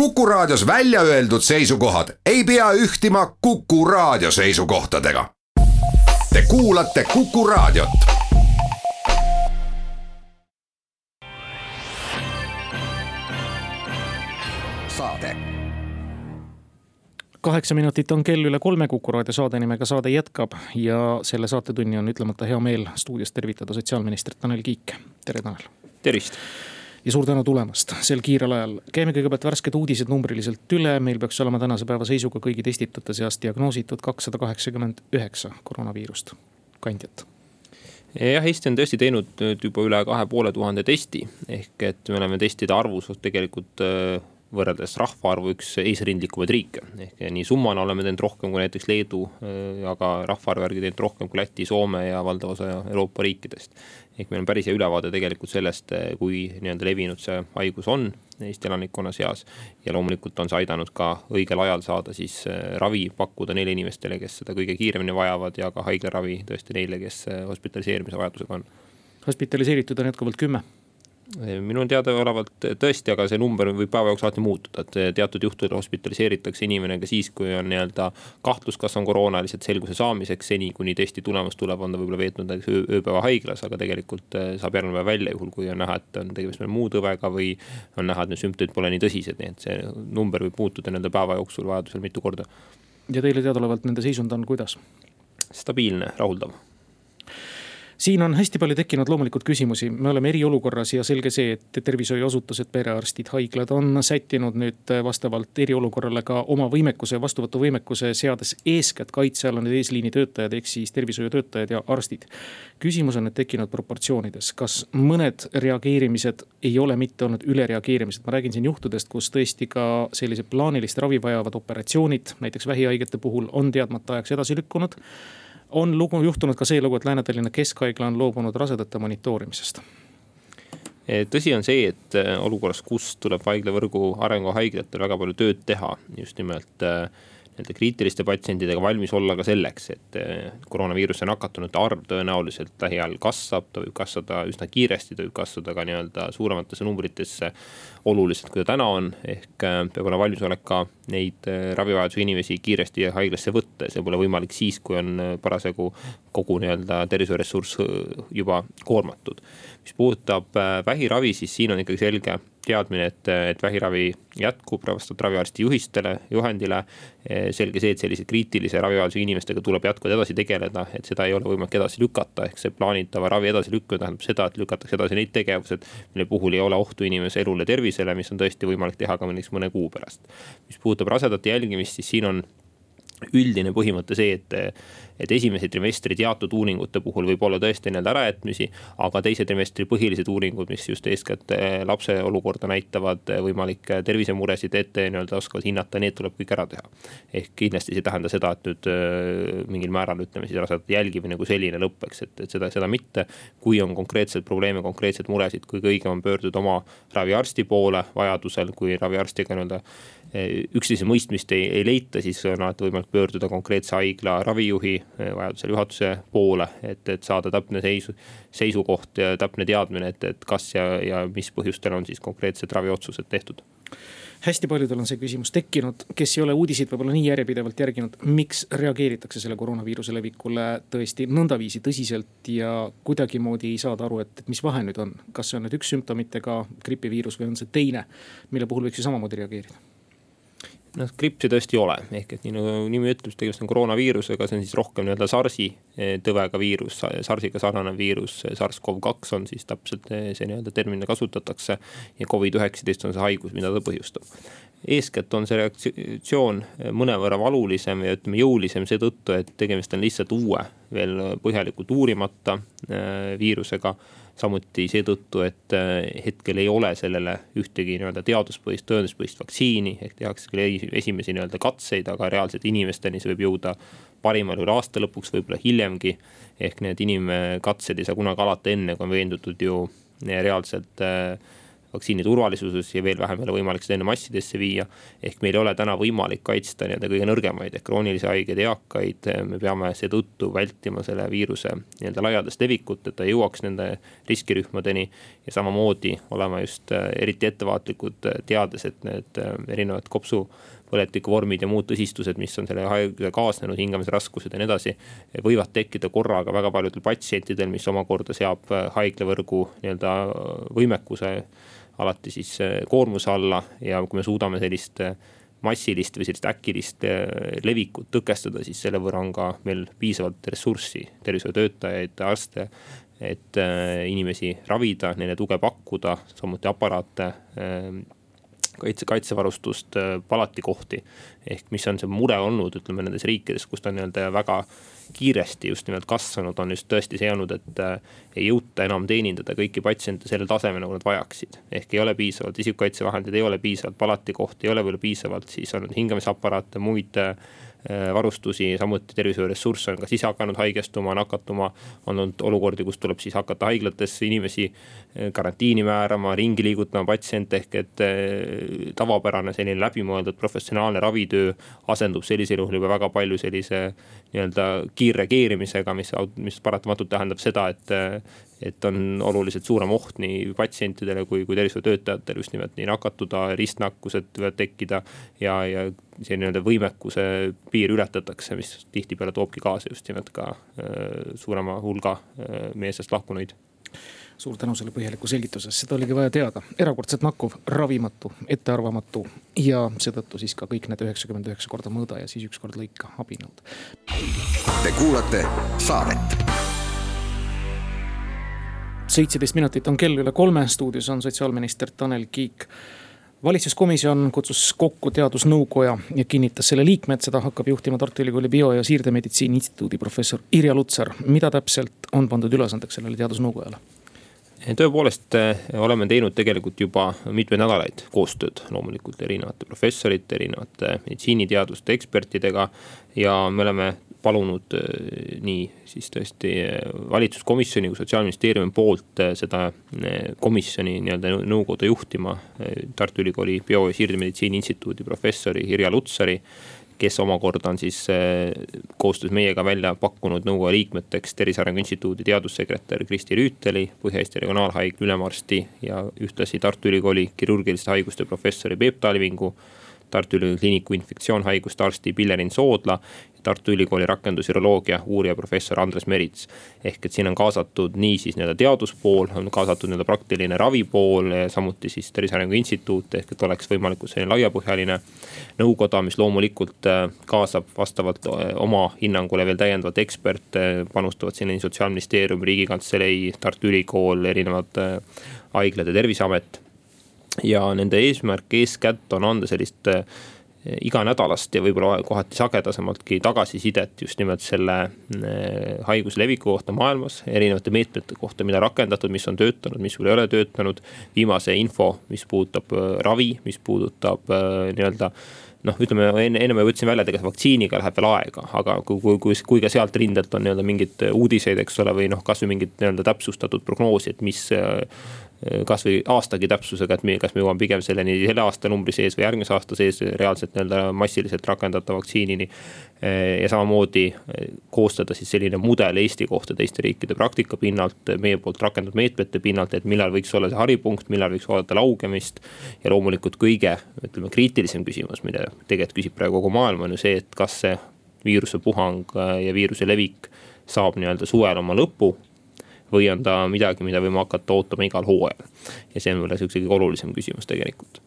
Kuku Raadios välja öeldud seisukohad ei pea ühtima Kuku Raadio seisukohtadega. Te kuulate Kuku Raadiot. saade kaheksa minutit on kell üle kolme Kuku raadio saade nimega Saade jätkab ja selle saatetunni on ütlemata hea meel stuudios tervitada sotsiaalminister Tanel Kiik. tere, Tanel. tervist ja suur tänu tulemast sel kiirel ajal. käime kõigepealt värsked uudised numbriliselt üle, meil peaks olema tänase päeva seisuga kõigi testitute seas diagnoositud kakssada kaheksakümmend üheksa koroonaviirust. Kandjat jah, Eesti on tõesti teinud nüüd juba üle kahe poole tuhande testi, ehk et me oleme testide arvus tegelikult äh, võrreldes rahvaarvu üks eesrindlikumaid riike. ehk nii summana oleme teinud rohkem kui näiteks Leedu, äh, aga rahvaarvu järgi teinud rohkem kui Läti, Soome ja valdav osa Euroopa riikidest. ehk meil on päris hea ülevaade tegelikult sellest, äh, kui nii-öelda levinud see haigus on Eesti elanikkonna seas. ja loomulikult on see aidanud ka õigel ajal saada siis äh, ravi pakkuda neile inimestele, kes seda kõige kiiremini vajavad ja ka haiglaravi tõesti neile, kes hospitaliseerimise vajadusega on. hospitaliseeritud on jätkuvalt kümme minul teadaolevalt tõesti, aga see number võib päeva jooksul alati muutuda, et teatud juhtudel hospitaliseeritakse inimene ka siis, kui on nii-öelda kahtlus, kas on koroona, lihtsalt selguse saamiseks, seni kuni testi tulemus tuleb, on ta võib-olla veetnud näiteks öö, ööpäeva haiglas, aga tegelikult eh, saab järgmine päev välja, juhul kui on näha, et on tegemist mõne muu tõvega või on näha, et need sümptomid pole nii tõsised, nii et see number võib muutuda nii-öelda päeva jooksul vajadusel mitu korda. ja teile teadaolevalt nende seisund on kuidas? stabiilne, rahuldav siin on hästi palju tekkinud loomulikult küsimusi, me oleme eriolukorras ja selge see, et tervishoiuasutused, perearstid, haiglad on sättinud nüüd vastavalt eriolukorrale ka oma võimekuse, vastuvõtuvõimekuse, seades eeskätt kaitse alla need eesliinitöötajad ehk siis tervishoiutöötajad ja arstid. küsimus on nüüd tekkinud proportsioonides, kas mõned reageerimised ei ole mitte olnud ülereageerimised, ma räägin siin juhtudest, kus tõesti ka sellised plaanilist ravi vajavad operatsioonid, näiteks vähihaigete puhul on teadmata ajaks edasi lükkunud on lugu, juhtunud ka see lugu, et Lääne-Tallinna Keskhaigla on loobunud rasedate monitoorimisest. Tõsi on see, et äh, olukorras, kus tuleb haiglavõrgu arenguhaiglatel väga palju tööd teha, just nimelt äh, nende kriitiliste patsientidega valmis olla ka selleks, et eh, koroonaviiruse nakatunute arv tõenäoliselt lähiajal kasvab, ta võib kasvada üsna kiiresti, ta võib kasvada ka nii-öelda suurematesse numbritesse oluliselt, kui ta täna on, ehk eh, peab olema valmisolek ka neid eh, ravivajadusega inimesi kiiresti haiglasse võtta ja see pole võimalik siis, kui on parasjagu kogu nii-öelda tervishoiuressurss juba koormatud. mis puudutab vähiravi, siis siin on ikkagi selge teadmine, et, et vähiravi jätkub vastavalt raviarsti juhistele, juhendile. selge see, et sellise kriitilise ravivajadusega inimestega tuleb jätkuvalt edasi tegeleda, et seda ei ole võimalik edasi lükata, ehk see plaanitava ravi edasilükkamine tähendab seda, et lükatakse edasi neid tegevused, mille puhul ei ole ohtu inimese elule, tervisele, mis on tõesti võimalik teha ka näiteks mõne kuu pärast. mis puudutab rasedate jälgimist, siis siin on üldine põhimõte see, et et esimese trimestri teatud uuringute puhul võib olla tõesti nii-öelda ärajätmisi, aga teise trimestri põhilised uuringud, mis just eeskätt eh, lapse olukorda näitavad, eh, võimalikke tervisemuresid ette nii-öelda oskavad hinnata, need tuleb kõik ära teha. ehk kindlasti see ei tähenda seda, et nüüd eh, mingil määral ütleme siis rasedate jälgimine kui selline lõpeks, et, et seda, seda mitte. kui on konkreetseid probleeme, konkreetseid muresid, kõige õigem on pöörduda oma raviarsti poole vajadusel, kui raviarstiga nii-öelda üksteise mõistmist ei, ei leita, siis on alati võimalik pöörduda konkreetse haigla ravijuhi vajadusel juhatuse poole, et, et saada täpne seisu, seisukoht ja täpne teadmine, et, et kas ja, ja mis põhjustel on siis konkreetsed raviotsused tehtud. Hästi paljudel on see küsimus tekkinud, kes ei ole uudiseid võib-olla nii järjepidevalt järginud, miks reageeritakse selle koroonaviiruse levikule tõesti nõndaviisi tõsiselt ja kuidagimoodi ei saada aru, et mis vahe nüüd on. kas see on nüüd üks sümptomitega gripiviirus või on see teine, mille puhul võiks ju samamoodi reageerida noh, grippi tõesti ei ole, ehk et nii nagu nimi ütleb, tegemist on koroonaviirusega, see on siis rohkem nii-öelda SARS-i eh, tõvega viirus, SARS-iga sarnanev viirus, SARS-CoV-2 on siis täpselt eh, see nii-öelda termin, kasutatakse. ja Covid-19 on see haigus, mida ta põhjustab. eeskätt on see reaktsioon mõnevõrra valulisem ja ütleme jõulisem seetõttu, et tegemist on lihtsalt uue, veel põhjalikult uurimata eh, viirusega samuti seetõttu, et äh, hetkel ei ole sellele ühtegi nii-öelda teaduspõhist, tõenduspõhist vaktsiini ehk tehakse küll esimesi nii-öelda katseid, aga reaalselt inimesteni see võib jõuda parimal juhul aasta lõpuks, võib-olla hiljemgi. ehk need inimkatsed ei saa kunagi alata enne, kui on veendutud ju reaalselt äh, vaktsiini turvalisuses ja veel vähem ei ole võimalik seda enne massidesse viia. ehk meil ei ole täna võimalik kaitsta nii-öelda kõige nõrgemaid ehk kroonilisi haigeid, eakaid, me peame seetõttu vältima selle viiruse nii-öelda laialdast levikut, et ta jõuaks nende riskirühmadeni. ja samamoodi olema just eriti ettevaatlikud, teades, et need erinevad kopsu põletikuvormid ja muud tõsistused, mis on selle haigusega kaasnenud, hingamisraskused ja nii edasi. võivad tekkida korraga väga paljudel patsientidel, mis omakorda seab äh, haiglavõrgu nii-öelda äh, võimekuse alati siis äh, koormuse alla ja kui me suudame sellist massilist või sellist äkilist levikut tõkestada, siis selle võrra on ka meil piisavalt ressurssi, tervishoiutöötajaid, arste. et inimesi ravida, neile tuge pakkuda, samuti aparaate kaitse, kaitsevarustust, äh, palatikohti. ehk mis on see mure olnud, ütleme nendes riikides, kus ta nii-öelda väga kiiresti just nimelt kasvanud, on just tõesti see olnud, et äh, ei jõuta enam teenindada kõiki patsiente sellel tasemel, nagu nad vajaksid. ehk ei ole piisavalt isikukaitsevahendeid, ei ole piisavalt palatikohti, ei ole võib-olla piisavalt siis olnud hingamisaparaate, muid Äh, varustusi, samuti tervishoiuressursse on kas ise hakanud haigestuma, nakatuma. on olnud olukordi, kus tuleb siis hakata haiglates inimesi äh, karantiini määrama, ringi liigutama patsiente ehk et äh, tavapärane selline läbimõeldud professionaalne ravitöö asendub sellisel juhul juba väga palju sellise nii-öelda kiirreageerimisega, mis, mis paratamatult tähendab seda, et et on oluliselt suurem oht nii patsientidele kui, kui tervishoiutöötajatele just nimelt nii nakatuda, ristnakkused võivad tekkida. ja, ja see nii-öelda võimekuse piir ületatakse, mis tihtipeale toobki kaasa just nimelt ka äh, suurema hulga äh, meie seast lahkunuid suur tänu selle põhjaliku selgituse eest, seda oligi vaja teada. erakordselt nakkuv, ravimatu, ettearvamatu ja seetõttu siis ka kõik need üheksakümmend üheksa korda mõõda ja siis ükskord lõika abinõud. Te kuulate saadet seitseteist minutit on kell üle kolme, stuudios on sotsiaalminister Tanel Kiik. valitsuskomisjon kutsus kokku teadusnõukoja ja kinnitas selle liikmed, seda hakkab juhtima Tartu Ülikooli bio- ja siirdemeditsiini instituudi professor Irja Lutsar. mida täpselt on pandud ülesandeks sellele teadusnõukojale? tõepoolest eh, oleme teinud tegelikult juba mitmeid nädalaid koostööd loomulikult erinevate professorite, erinevate meditsiiniteaduste ekspertidega. ja me oleme palunud äh, nii siis tõesti äh, valitsuskomisjoni kui sotsiaalministeeriumi poolt äh, seda komisjoni nii-öelda nõukogude juhtima Tartu Ülikooli bio- ja siirdemeditsiini instituudi professori Irja Lutsari kes omakorda on siis koostöös meiega välja pakkunud nõukogu liikmeteks Tervise Arengu Instituudi teadussekretär Kristi Rüüteli, Põhja-Eesti Regionaalhaigla ülemarsti ja ühtlasi Tartu Ülikooli kirurgiliste haiguste professori Peep Talvingu. Tartu Ülikooli Kliiniku infektsioonhaiguste arsti Pillerin Soodla Tartu Ülikooli rakendusviroloogia uurija professor Andres Merits. ehk et siin on kaasatud nii siis nii-öelda teaduspool, on kaasatud nii-öelda praktiline ravipool, samuti siis Tervise Arengu Instituut ehk et oleks võimalikult selline laiapõhjaline nõukoda, mis loomulikult äh, kaasab vastavalt äh, oma hinnangule veel täiendavalt eksperte, panustavad sinna nii sotsiaalministeerium, riigikantselei, Tartu Ülikool, erinevad äh, haiglad ja terviseamet ja nende eesmärk eeskätt on anda sellist iganädalast ja võib-olla kohati sagedasemaltki tagasisidet just nimelt selle eh, haiguse leviku kohta maailmas. erinevate meetmete kohta, mida rakendatud, mis on töötanud, mis ei ole töötanud. viimase info, mis puudutab eh, ravi, mis puudutab eh, nii-öelda noh, ütleme enne, enne ma võtsin välja, et ega vaktsiiniga läheb veel aega, aga kui, kui, kui, kui ka sealt rindelt on nii-öelda mingeid uudiseid, eks ole, või noh, kasvõi mingit nii-öelda täpsustatud prognoosi, et mis kasvõi aastagi täpsusega, et me, kas me jõuame pigem selleni selle aastanumbri sees või järgmise aasta sees reaalselt nii-öelda massiliselt rakendatav vaktsiinini. ja samamoodi koostada siis selline mudel Eesti kohta teiste riikide praktika pinnalt, meie poolt rakendatud meetmete pinnalt, et millal võiks olla see haripunkt, millal võiks vaadata laugemist. ja loomulikult kõige, ütleme kriitilisem küsimus, mida tegelikult küsib praegu kogu maailm, on ju see, et kas see viirusepuhang ja viiruse levik saab nii-öelda suvel oma lõpu või on ta midagi, mida võime hakata ootama igal hooajal. ja see on võib-olla sihukese kõige olulisem küsimus tegelikult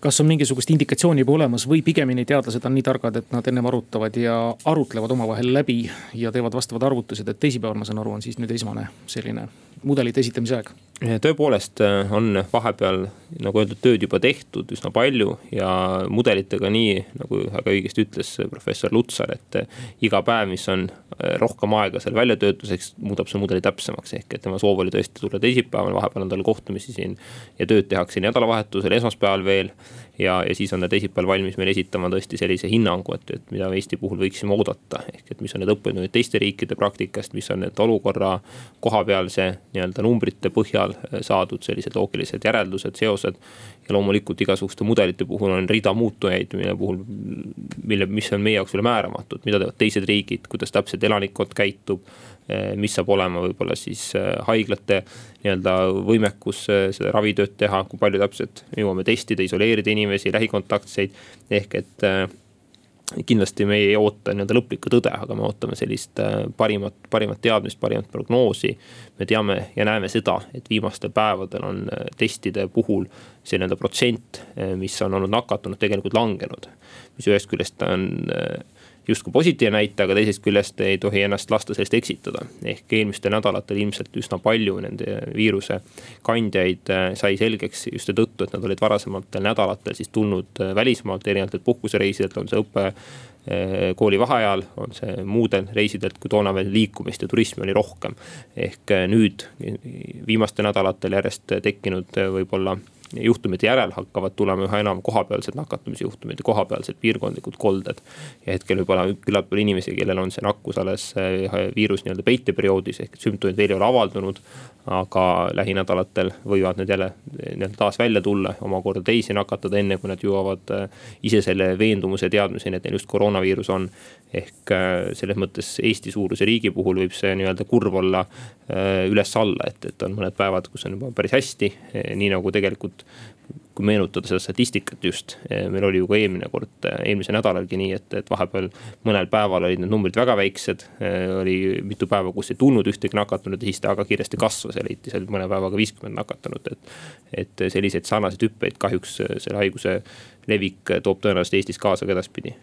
kas on mingisugust indikatsiooni juba olemas või pigemini teadlased on nii targad, et nad ennem arutavad ja arutlevad omavahel läbi ja teevad vastavad arvutused, et teisipäeval, ma saan aru, on siis nüüd esmane selline mudelite esitamise aeg? tõepoolest äh, on vahepeal, nagu öeldud, tööd juba tehtud üsna palju ja mudelitega nii, nagu väga õigesti ütles professor Lutsar, et äh, iga päev, mis on äh, rohkem aega selle väljatöötuseks, muudab see mudeli täpsemaks. ehk et tema soov oli tõesti tulla teisipäeval, vahepeal on tal kohtumisi siin ja tööd tehakse nädalavahetusel, esmaspäeval veel ja, ja siis on ta teisipäeval valmis meile esitama tõesti sellise hinnangu, et, et mida Eesti puhul võiksime oodata. ehk et mis on need õppetunnid teiste riikide praktikast, mis on need olukorra kohapealse nii-öelda numbrite põhjal saadud sellised loogilised järeldused, seosed. ja loomulikult igasuguste mudelite puhul on rida muutujaid, mille puhul, mille, mis on meie jaoks veel määramatud, mida teevad teised riigid, kuidas täpselt elanikkond käitub mis saab olema võib-olla siis eh, haiglate nii-öelda võimekus eh, seda ravitööd teha, kui palju täpselt jõuame testida, isoleerida inimesi, lähikontaktseid. ehk et kindlasti me ei oota nii-öelda lõplikku tõde, aga me ootame sellist parimat, parimat teadmist, parimat prognoosi. me teame ja näeme seda, et viimastel päevadel on testide puhul see nii-öelda protsent, mis on olnud nakatunud, tegelikult langenud. mis ühest küljest on justkui positiivne näitaja, aga teisest küljest ei tohi ennast lasta sellest eksitada. ehk eelmistel nädalatel ilmselt üsna palju nende viiruse kandjaid äh, sai selgeks just seetõttu, et nad olid varasematel nädalatel siis tulnud äh, välismaalt erinevatelt puhkusereisidelt, on see õppe äh, kooli vaheajal, on see muudel reisidelt, kui toona veel liikumist ja turismi oli rohkem. ehk nüüd viimastel nädalatel järjest tekkinud võib-olla juhtumite järel hakkavad tulema üha enam kohapealsed nakatumisjuhtumid ja kohapealsed piirkondlikud kolded. ja hetkel võib-olla küllalt palju inimesi, kellel on see nakkus alles viirus nii-öelda peiteperioodis ehk sümptomid veel ei ole avaldunud aga lähinädalatel võivad need jälle nii-öelda taas välja tulla, omakorda teisi nakatada, enne kui nad jõuavad äh, ise selle veendumuse teadmiseni, et neil just koroonaviirus on. ehk äh, selles mõttes Eesti suuruse riigi puhul võib see nii-öelda kurv olla äh, üles-alla, et, et on mõned päevad, kus on juba päris hästi, nii nagu tegelikult kui meenutada seda statistikat just, eh, meil oli ju ka eelmine kord, eh, eelmisel nädalalgi nii, et, et vahepeal mõnel päeval olid need numbrid väga väiksed. Eh, oli mitu päeva, kus ei tulnud ühtegi nakatunut ja siis ta väga kiiresti kasvas ja leiti seal mõne päevaga viiskümmend nakatunut, et. et selliseid sarnaseid hüppeid kahjuks selle haiguse levik toob tõenäoliselt Eestis kaasa ka edaspidi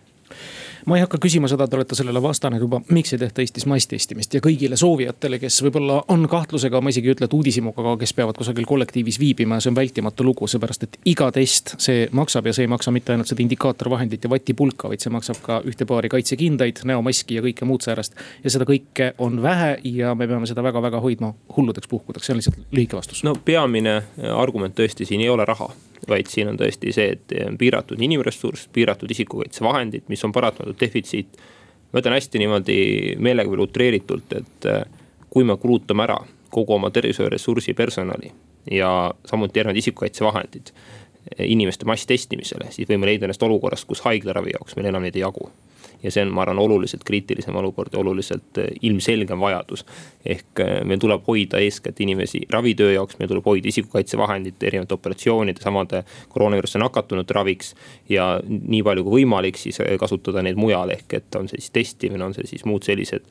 ma ei hakka küsima seda, te olete sellele vastanud juba, miks ei tehta Eestis masstestimist ja kõigile soovijatele, kes võib-olla on kahtlusega, ma isegi ei ütle, et uudishimuga, aga kes peavad kusagil kollektiivis viibima, see on vältimatu lugu, seepärast et iga test, see maksab ja see ei maksa mitte ainult seda indikaatorvahendit ja vatipulka, vaid see maksab ka ühte paari kaitsekindaid, näomaski ja kõike muud säärast. ja seda kõike on vähe ja me peame seda väga-väga hoidma hulludeks puhkudeks, see on lihtsalt lühike vastus. no peamine argument tõesti siin ei ole raha vaid siin on tõesti see, et piiratud inimressurss, piiratud isikukaitsevahendid, mis on paratamatult defitsiit. ma ütlen hästi niimoodi meelega veel utreeritult, et äh, kui me kulutame ära kogu oma tervishoiuressursi, personali ja samuti erinevad isikukaitsevahendid inimeste masstestimisele, siis võime leida ennast olukorrast, kus haiglaravi jaoks meil enam neid ei jagu ja see on, ma arvan, oluliselt kriitilisem olukord ja oluliselt äh, ilmselgem vajadus. ehk äh, meil tuleb hoida eeskätt inimesi ravitöö jaoks, meil tuleb hoida isikukaitsevahendite, erinevate operatsioonide, samade koroonaviirusesse nakatunute raviks. ja nii palju kui võimalik, siis äh, kasutada neid mujal, ehk et on see siis testimine, on see siis muud sellised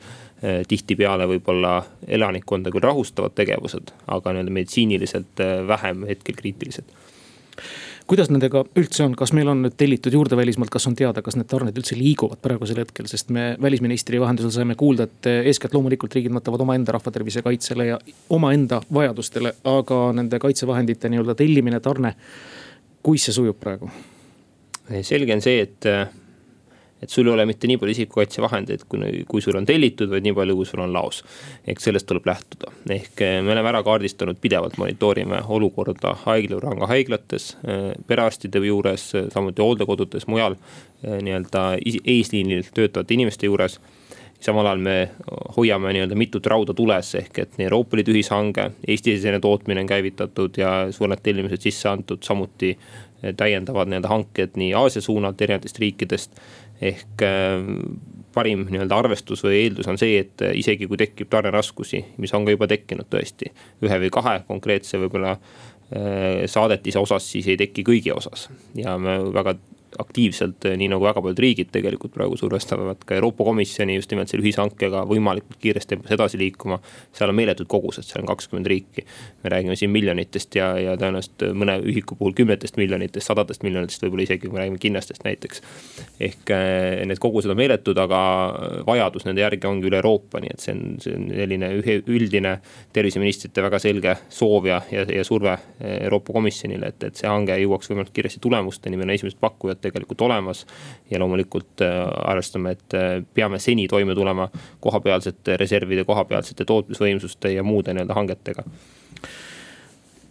tihtipeale võib-olla elanikkonda küll rahustavad tegevused, aga nii-öelda meditsiiniliselt vähem hetkel kriitilised kuidas nendega üldse on, kas meil on nüüd tellitud juurde välismaalt, kas on teada, kas need tarned üldse liiguvad praegusel hetkel, sest me välisministri vahendusel saime kuulda, et eeskätt loomulikult riigid mõtlevad omaenda rahvatervise kaitsele ja omaenda vajadustele, aga nende kaitsevahendite nii-öelda tellimine, tarne. kuis see sujub praegu? selge on see, et et sul ei ole mitte nii palju isikukaitsevahendeid, kui, kui sul on tellitud, vaid nii palju, kui sul on laos. ehk sellest tuleb lähtuda, ehk eh, me oleme ära kaardistanud, pidevalt monitoorime olukorda haiglavõrranga haiglates, eh, perearstide juures, samuti hooldekodudes, mujal eh, nii-öelda eesliinil töötavate inimeste juures. Samal ajal me hoiame nii-öelda mitut rauda tules, ehk et nii Euroopa Liidu ühishange, Eesti-sisene tootmine on käivitatud ja suured tellimused sisse antud, samuti täiendavad nii-öelda hanked nii Aasia suunalt erinevatest riikidest ehk äh, parim nii-öelda arvestus või eeldus on see, et isegi kui tekib tarneraskusi, mis on ka juba tekkinud tõesti, ühe või kahe konkreetse võib-olla äh, saadetise osas, siis ei teki kõigi osas. ja me väga aktiivselt, nii nagu väga paljud riigid tegelikult praegu survestavad ka Euroopa Komisjoni just nimelt selle ühishankega võimalikult kiires tempos edasi liikuma. seal on meeletud kogused, seal on kakskümmend riiki. me räägime siin miljonitest ja, ja tõenäoliselt mõne ühiku puhul kümnetest miljonitest, sadadest miljonitest, võib-olla isegi kui me räägime kinnastest näiteks. ehk eh, need kogused on meeletud, aga vajadus nende järgi ongi üle Euroopa, nii et see on, see on selline üldine terviseministrite väga selge soov ja, ja, ja surve Euroopa Komisjonile, et, et see hange jõuaks võimalikult kiiresti tulemusteni, meil on esimesed pakkujad tegelikult olemas. ja loomulikult äh, arvestame, et äh, peame seni toime tulema kohapealsete reservide, kohapealsete tootmisvõimsuste ja muude nii-öelda hangetega.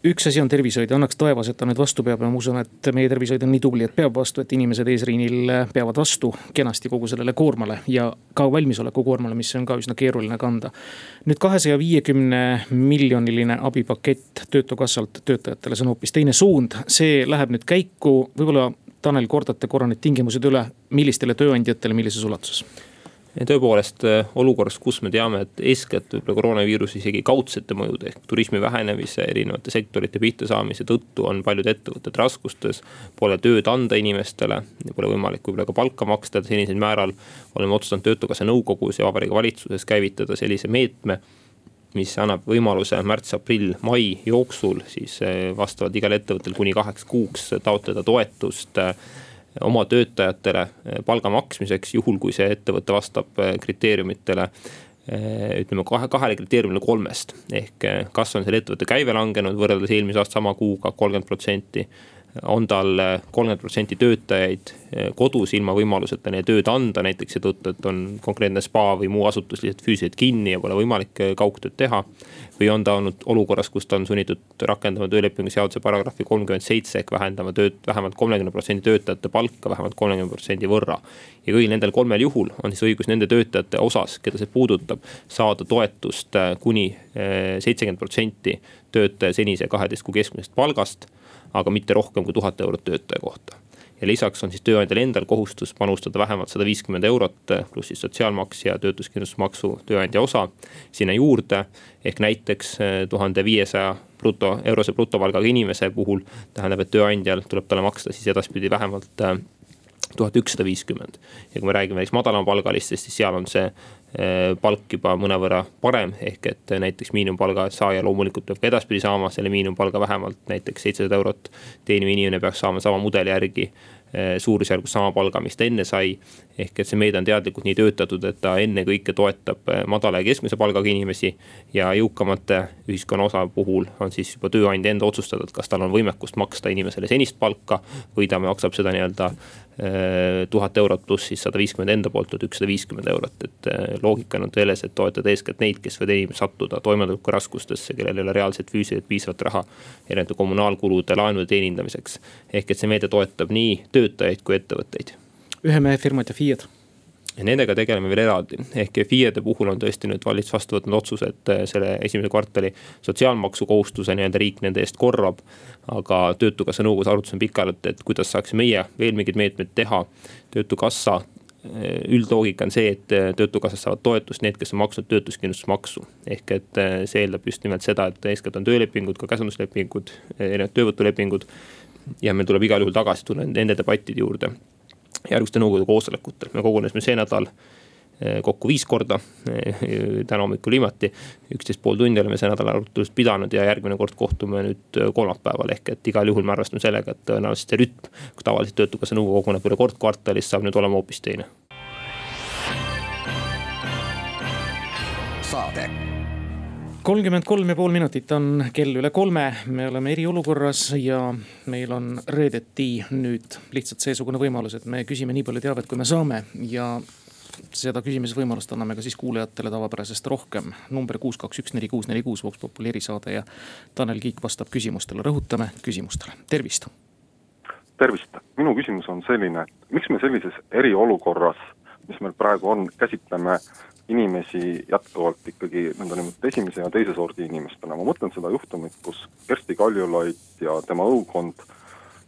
Üks asi on tervishoid. Annaks taevas, et ta nüüd vastu peab. Ja ma usun, et meie tervishoid on nii tubli, et peab vastu, et inimesed eesriinil peavad vastu kenasti kogu sellele koormale ja ka valmisoleku koormale, mis on ka üsna keeruline kanda. nüüd kahesaja viiekümne miljoniline abipakett töötukassalt töötajatele, see on hoopis teine suund, see läheb nüüd käiku, võib-olla Tanel, kordate korra need tingimused üle, millistele tööandjatele, millises ulatuses? tõepoolest äh, olukorras, kus me teame, et eeskätt võib-olla koroonaviiruse isegi kaudsete mõjude ehk turismi vähenemise, erinevate sektorite pihta saamise tõttu on paljud ettevõtted raskustes. Pole tööd anda inimestele, pole võimalik võib-olla ka palka maksta senisel määral. oleme otsustanud Töötukassa nõukogus ja Vabariigi Valitsuses käivitada sellise meetme mis annab võimaluse märts, aprill, mai jooksul siis äh, vastavalt igale ettevõttel kuni kaheks kuuks taotleda toetust äh, oma töötajatele eh, palga maksmiseks, juhul kui see ettevõte vastab eh, kriteeriumitele eh, ütleme kahe, kahele kriteeriumile kolmest. ehk kas on selle ettevõtte käive langenud võrreldes eelmise aasta sama kuuga kolmkümmend protsenti on tal kolmkümmend protsenti töötajaid eh, kodus ilma võimaluseta neile tööd anda, näiteks seetõttu, et on konkreetne spa või muu asutus lihtsalt füüsiliselt kinni ja pole võimalik eh, kaugtööd teha. või on ta olnud olukorras, kus ta on sunnitud rakendama töölepingu seaduse paragrahvi kolmkümmend seitse ehk vähendama tööd vähemalt kolmekümne protsendi töötajate palka vähemalt kolmekümne protsendi võrra. ja kõigil nendel kolmel juhul on siis õigus nende töötajate osas, keda see puudutab, saada toetust eh, kuni seitsekümmend protsenti töötaja senise kaheteist kuu keskmisest palgast aga mitte rohkem kui tuhat eurot töötaja kohta ja lisaks on siis tööandjal endal kohustus panustada vähemalt sada viiskümmend eurot, pluss siis sotsiaalmaks ja töötuskindlustusmaksu tööandja osa sinna juurde. ehk näiteks eh, tuhande viiesaja bruto, eurose brutopalgaga inimese puhul tähendab, et tööandjal tuleb talle maksta siis edaspidi vähemalt eh, tuhat ükssada viiskümmend. ja kui me räägime näiteks madalamapalgalistest, siis seal on see eh, palk juba mõnevõrra parem, ehk et näiteks miinimumpalga saaja loomulikult peab ka edaspidi saama selle miinimumpalga vähemalt näiteks seitsesada eurot. teeniv inimene peaks saama sama mudeli järgi Eh, suurusjärgus sama palga, mis ta enne sai. ehk et see meede on teadlikult nii töötatud, et ta ennekõike toetab eh, madala ja keskmise palgaga inimesi. ja jõukamate ühiskonna osa puhul on siis juba tööandja enda otsustada, et kas tal on võimekust maksta inimesele senist palka. või ta maksab seda nii-öelda tuhat eurot pluss siis sada viiskümmend enda poolt, tuhat ükssada viiskümmend eurot, et loogika on selles, et toetada eeskätt neid, kes võivad enim sattuda toimetulekuraskustesse, kellel ei ole reaalselt füüsiliselt piisavalt raha erinevate kommunaalkulude, laenude teenindamiseks. ehk et see meede toetab nii töö töötajaid kui ettevõtteid. ühe mehe firmad ja FIE-d ja nendega tegeleme veel eraldi, ehk FIE-de puhul on tõesti nüüd valitsus vastu võtnud otsuse, et äh, selle esimese kvartali sotsiaalmaksukohustuse nii-öelda riik nende eest korvab. aga töötukassa nõukogus arutasime pikalt, et kuidas saaks meie veel mingeid meetmeid teha. töötukassa äh, üldloogika on see, et äh, töötukassast saavad toetust need, kes on maksnud töötuskindlustusmaksu. ehk et see eeldab just nimelt seda, et eeskätt on töölepingud, ka käsunduslepingud, erinevad töövõtulepingud ja meil tuleb igal juhul tagasi tulla nende debattide juurde järgmiste nõukogude koosolekutel. me kogunesime see nädal eh, kokku viis korda. Eh, täna hommikul viimati, üksteist pool tundi oleme see nädal arutelust pidanud ja järgmine kord kohtume nüüd eh, kolmapäeval. ehk et igal juhul me arvestame sellega, et tõenäoliselt see rütm, kui tavaliselt töötukassa nõukogu koguneb üle kord kvartalis, saab nüüd olema hoopis teine. saade kolmkümmend kolm ja pool minutit on kell üle kolme, me oleme eriolukorras ja meil on reedeti nüüd lihtsalt seesugune võimalus, et me küsime nii palju teavet, kui me saame. Ja seda küsimisvõimalust anname ka siis kuulajatele tavapärasest rohkem. number kuus, kaks, üks, neli, kuus, neli, kuus, Vox Populi erisaade ja Tanel Kiik vastab küsimustele, rõhutame küsimustele, tervist. tervist, minu küsimus on selline, miks me sellises eriolukorras, mis meil praegu on, käsitleme inimesi jätkuvalt ikkagi nõndanimetatud esimese ja teise sordi inimestena, ma mõtlen seda juhtumit, kus Kersti Kaljulaid ja tema õukond,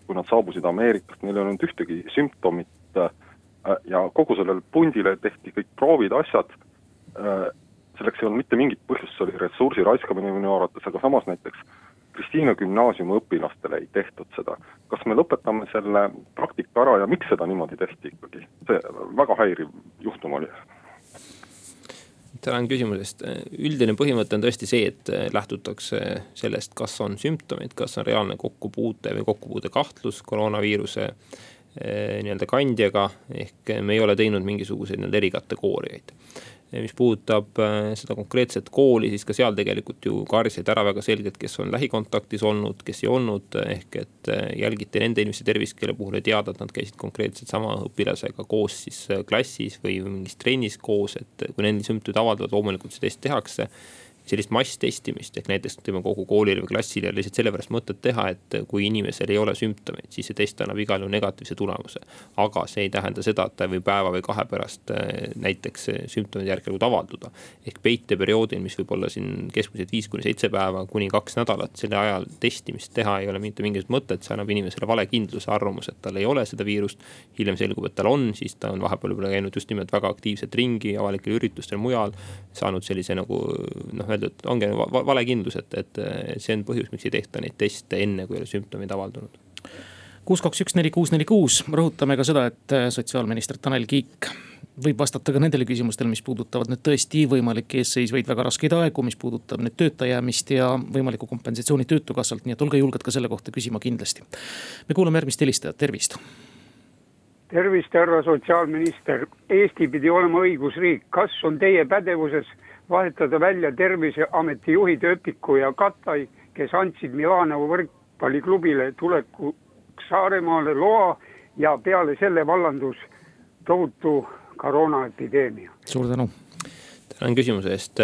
kui nad saabusid Ameerikast, neil ei olnud ühtegi sümptomit äh, ja kogu sellele pundile tehti kõik proovid, asjad, äh, selleks ei olnud mitte mingit põhjust, see oli ressursi raiskamine minu arvates, aga samas näiteks Kristiine gümnaasiumi õpilastele ei tehtud seda. kas me lõpetame selle praktika ära ja miks seda niimoodi tehti ikkagi? see väga häiriv juhtum oli tänan küsimuse eest. üldine põhimõte on tõesti see, et lähtutakse sellest, kas on sümptomid, kas on reaalne kokkupuute või kokkupuude kahtlus koroonaviiruse eh, nii-öelda kandjaga. ehk me ei ole teinud mingisuguseid nii-öelda erikategooriaid mis puudutab äh, seda konkreetset kooli, siis ka seal tegelikult ju kaardistasid ära väga selgelt, kes on lähikontaktis olnud, kes ei olnud. ehk et äh, jälgiti nende inimeste tervist, kelle puhul oli teada, et nad käisid konkreetselt sama õpilasega koos siis äh, klassis või mingis trennis koos, et kui nendel sümptomid avalduvad, loomulikult see test tehakse sellist masstestimist ehk näiteks ütleme kogu koolile või klassile lihtsalt sellepärast mõtet teha, et kui inimesel ei ole sümptomeid, siis see test annab igal juhul negatiivse tulemuse. aga see ei tähenda seda, et ta võib päeva või kahe pärast äh, näiteks sümptomid järk-järgult avalduda. ehk peiteperioodil, mis võib olla siin keskmiselt viis kuni seitse päeva kuni kaks nädalat, selle ajal testimist teha ei ole mitte mingisugust mõtet, see annab inimesele valekindluse, arvamuse, et tal ei ole seda viirust. hiljem selgub, et tal on, siis ta on vahepeal võib-olla käinud just nimelt väga aktiivselt ringi avalikel üritustel mujal. saanud sellise nagu noh, öeldud, ongi valekindlus, et, et see on põhjus, miks ei tehta neid teste enne, kui ei ole sümptomid avaldunud kuus, kaks, üks, neli, kuus, neli, kuus, rõhutame ka seda, et sotsiaalminister Tanel Kiik võib vastata ka nendele küsimustele, mis puudutavad nüüd tõesti võimalikke eesseisvaid väga raskeid aegu, mis puudutab nüüd tööta jäämist ja võimalikku kompensatsiooni töötukassalt, nii et olge julged ka selle kohta küsima kindlasti. me kuulame järgmist helistajat, tervist. tervist, härra sotsiaalminister, Eesti pidi olema õigusriik, kas on teie pädevuses vahetada välja terviseameti juhid Öpiku ja Katai, kes andsid Milano võrkpalliklubile tulekuks Saaremaale loa ja peale selle vallandus tohutu koroonaepideemia. suur tänu. tänan küsimuse eest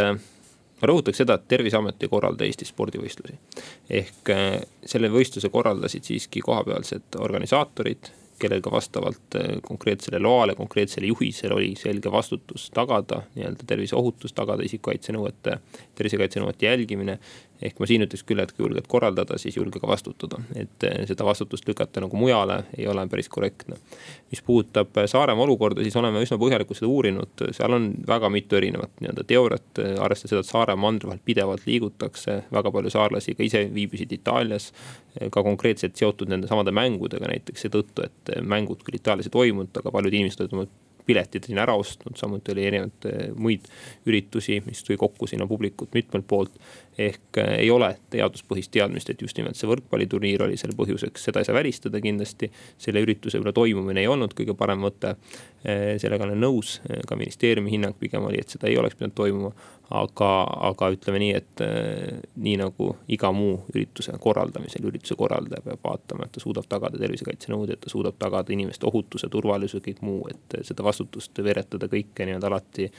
ma rõhutaks seda, et terviseamet ei korralda Eestis spordivõistlusi. ehk äh, selle võistluse korraldasid siiski kohapealsed organisaatorid kellel ka vastavalt äh, konkreetsele loale, konkreetsele juhisele oli selge vastutus tagada nii-öelda terviseohutus, tagada isikukaitsenõuete, tervisekaitsenõuete jälgimine ehk ma siin ütleks küll, et kui julged korraldada, siis julge ka vastutada, et eh, seda vastutust lükata nagu mujale ei ole päris korrektne. mis puudutab eh, Saaremaa olukorda, siis oleme üsna põhjalikult seda uurinud, seal on väga mitu erinevat nii-öelda teooriat, eh, arvestades seda, et Saaremaa mandri vahel pidevalt liigutakse, väga palju saarlasi ka ise viibisid Itaalias. ka konkreetselt seotud nende samade mängudega näiteks seetõttu, et mängud küll Itaalias ei toimunud, aga paljud inimesed olid oma piletid siin ära ostnud, samuti oli erinevaid muid üritusi, mis tõi kokku sinna publikut mitmelt poolt ehk äh, ei ole teaduspõhist teadmist, et just nimelt see võrkpalliturniir oli selle põhjuseks, seda ei saa välistada kindlasti. selle ürituse võib-olla toimumine ei olnud kõige parem mõte. Äh, sellega olen nõus, ka ministeeriumi hinnang pigem oli, et seda ei oleks pidanud toimuma. aga, aga ütleme nii, et äh, nii nagu iga muu ürituse korraldamisel, ürituse korraldaja peab vaatama, et ta suudab tagada tervisekaitsenõuded, ta suudab tagada inimeste ohutuse, turvalisuse, kõik muu, et seda vastutust veeretada kõike nii-öelda alati